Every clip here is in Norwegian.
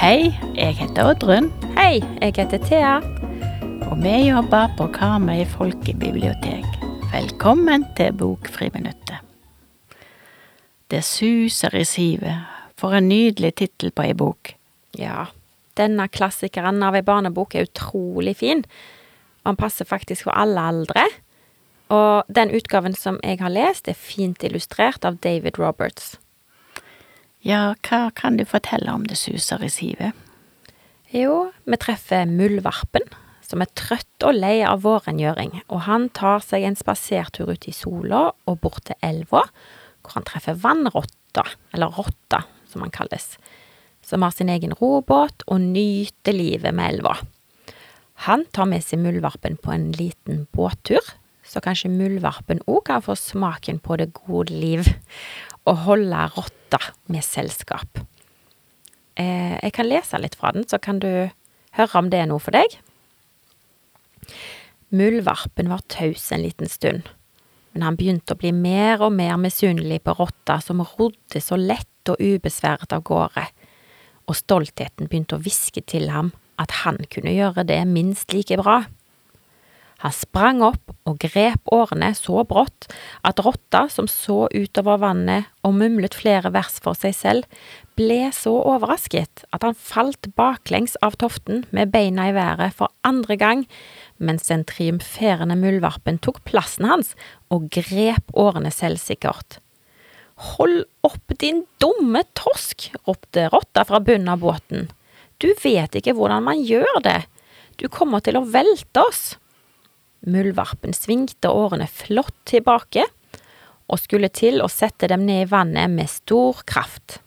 Hei, jeg heter Oddrun, Hei, jeg heter Thea. og vi jobber på Karmøy folkebibliotek. Velkommen til Bokfriminuttet. Det suser i sivet. For en nydelig tittel på ei bok. Ja, denne klassikeren av ei barnebok er utrolig fin. Og den passer faktisk for alle aldre. Og den utgaven som jeg har lest, er fint illustrert av David Roberts. Ja, hva kan du fortelle om Det suser i sivet? Jo, vi treffer Muldvarpen, som er trøtt og lei av vårrengjøring, og han tar seg en spasertur ut i sola og bort til elva, hvor han treffer vannrotta, eller rotta, som han kalles, som har sin egen robåt og nyter livet med elva. Han tar med seg muldvarpen på en liten båttur, så kanskje muldvarpen òg kan få smaken på det gode liv, og holde rotta med selskap. Eh, jeg kan lese litt fra den, så kan du høre om det er noe for deg. Muldvarpen var taus en liten stund, men han begynte å bli mer og mer misunnelig på rotta som rodde så lett og ubesværet av gårde, og stoltheten begynte å hviske til ham at han kunne gjøre det minst like bra. Han sprang opp og grep årene så brått at rotta, som så utover vannet og mumlet flere vers for seg selv, ble så overrasket at han falt baklengs av toften med beina i været for andre gang, mens den triumferende muldvarpen tok plassen hans og grep årene selvsikkert. Hold opp, din dumme tosk, ropte rotta fra bunnen av båten. Du vet ikke hvordan man gjør det. Du kommer til å velte oss. Muldvarpen svingte årene flott tilbake og skulle til å sette dem ned i vannet med stor kraft.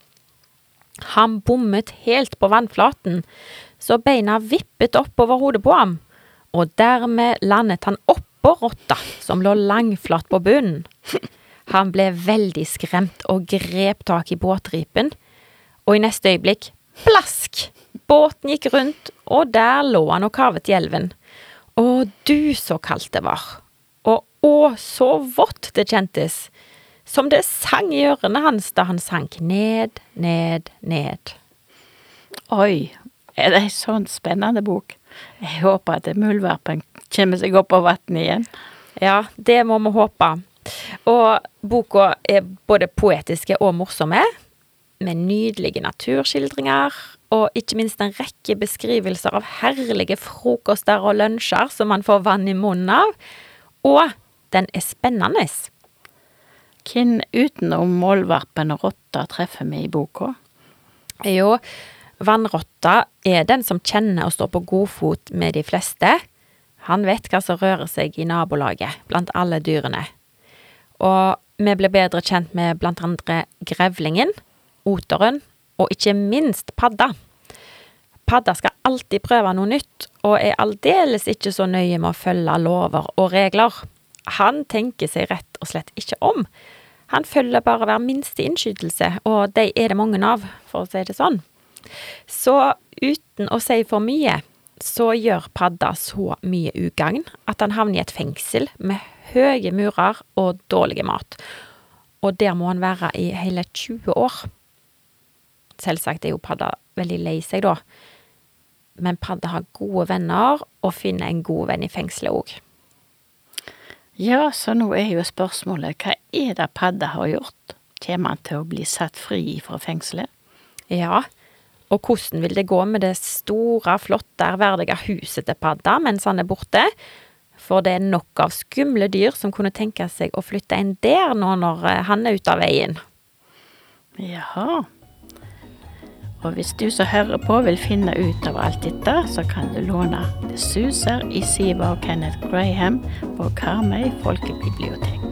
Han bommet helt på vannflaten, så beina vippet opp over hodet på ham, og dermed landet han oppå rotta, som lå langflat på bunnen. Han ble veldig skremt og grep tak i båtripen, og i neste øyeblikk, plask! Båten gikk rundt, og der lå han og kavet i elven. Å, du, så kaldt det var. Og å, så vått det kjentes. Som det sang i ørene hans da han sank ned, ned, ned. Oi, er det ei sånn spennende bok? Jeg håper at muldvarpen kommer seg opp av vannet igjen. Ja, det må vi håpe. Og boka er både poetiske og morsomme, med nydelige naturskildringer, og ikke minst en rekke beskrivelser av herlige frokoster og lunsjer som man får vann i munnen av. Og den er spennende. Hvem utenom målvarpen og rotta treffer vi i boka? Jo, vannrotta er den som kjenner og står på god fot med de fleste. Han vet hva som rører seg i nabolaget, blant alle dyrene. Og vi ble bedre kjent med blant andre grevlingen, oteren og ikke minst padda. Padda skal alltid prøve noe nytt, og er aldeles ikke så nøye med å følge lover og regler. Han tenker seg rett og slett ikke om. Han følger bare hver minste innskytelse, og de er det mange av, for å si det sånn. Så uten å si for mye, så gjør padda så mye ugagn at han havner i et fengsel med høye murer og dårlig mat. Og der må han være i hele 20 år. Selvsagt er jo padda veldig lei seg, da. Men padda har gode venner, og finner en god venn i fengselet òg. Ja, så nå er jo spørsmålet hva er det padda har gjort? Kommer han til å bli satt fri fra fengselet? Ja, og hvordan vil det gå med det store, flotte, ærverdige huset til padda mens han er borte? For det er nok av skumle dyr som kunne tenke seg å flytte inn der nå når eh, han er ute av veien. Jaha. Og hvis du som hører på vil finne ut av alt dette, så kan du låne Det suser i Siva og Kenneth Graham på Karmøy folkebibliotek.